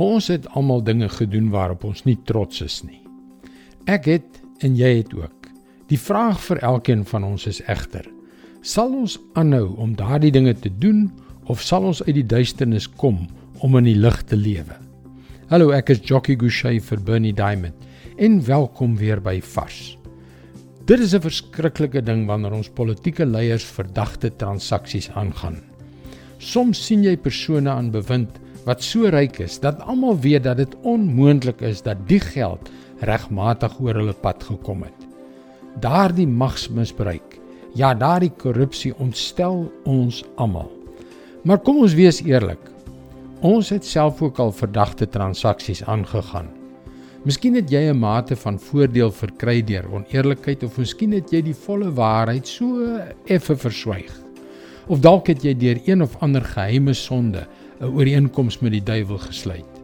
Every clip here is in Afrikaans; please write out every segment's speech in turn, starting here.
Ons het almal dinge gedoen waarop ons nie trots is nie. Ek het en jy het ook. Die vraag vir elkeen van ons is egter: sal ons aanhou om daardie dinge te doen of sal ons uit die duisternis kom om in die lig te lewe? Hallo, ek is Jockey Gouchee vir Bernie Diamond en welkom weer by Vars. Dit is 'n verskriklike ding wanneer ons politieke leiers verdagte transaksies aangaan. Soms sien jy persone aan bewind wat so ryk is dat almal weet dat dit onmoontlik is dat die geld regmatig oor hulle pad gekom het. Daardie magsmisbruik, ja, daardie korrupsie ontstel ons almal. Maar kom ons wees eerlik. Ons het self ook al verdagte transaksies aangegaan. Miskien het jy 'n mate van voordeel verkry deur oneerlikheid of miskien het jy die volle waarheid so effe verswyg. Of dalk het jy deur een of ander geheime sonde 'n ooreenkoms met die duiwel gesluit.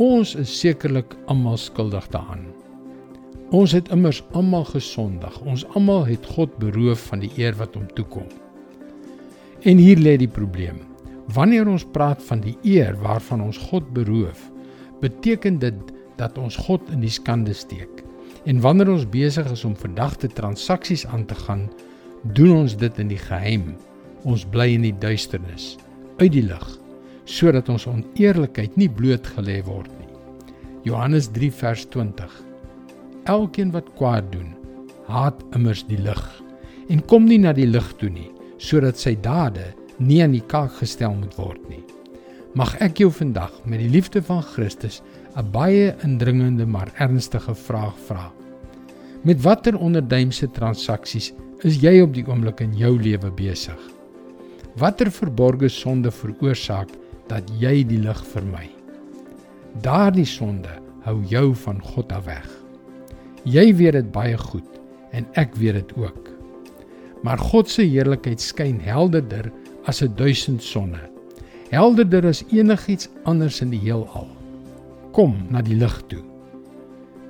Ons is sekerlik almal skuldig daaraan. Ons het immers almal gesondig. Ons almal het God beroof van die eer wat hom toekom. En hier lê die probleem. Wanneer ons praat van die eer waarvan ons God beroof, beteken dit dat ons God in die skande steek. En wanneer ons besig is om verdagte transaksies aan te gaan, doen ons dit in die geheim. Ons bly in die duisternis, uit die lig sodat ons oneerlikheid nie blootgelê word nie. Johannes 3 vers 20. Elkeen wat kwaad doen, haat immers die lig en kom nie na die lig toe nie, sodat sy dade nie aan die kaak gestel moet word nie. Mag ek jou vandag met die liefde van Christus 'n baie indringende maar ernstige vraag vra. Met watter onderduimse transaksies is jy op die oomblik in jou lewe besig? Watter verborgde sonde veroorsaak dat jy die lig vermy. Daardie sonde hou jou van God af weg. Jy weet dit baie goed en ek weet dit ook. Maar God se heerlikheid skyn helderder as 'n duisend sonne. Helderder as enigiets anders in die heelal. Kom na die lig toe.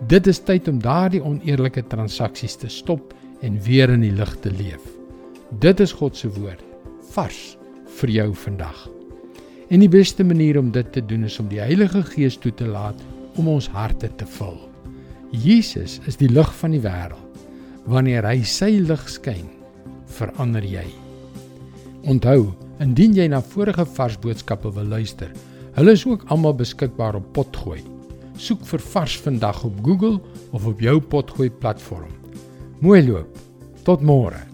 Dit is tyd om daardie oneerlike transaksies te stop en weer in die lig te leef. Dit is God se woord vars vir jou vandag. En die beste manier om dit te doen is om die Heilige Gees toe te laat om ons harte te vul. Jesus is die lig van die wêreld. Wanneer hy sy lig skyn, verander jy. Onthou, indien jy na vorige vars boodskappe wil luister, hulle is ook almal beskikbaar op Potgooi. Soek vir Vars vandag op Google of op jou Potgooi platform. Mooi loop. Tot môre.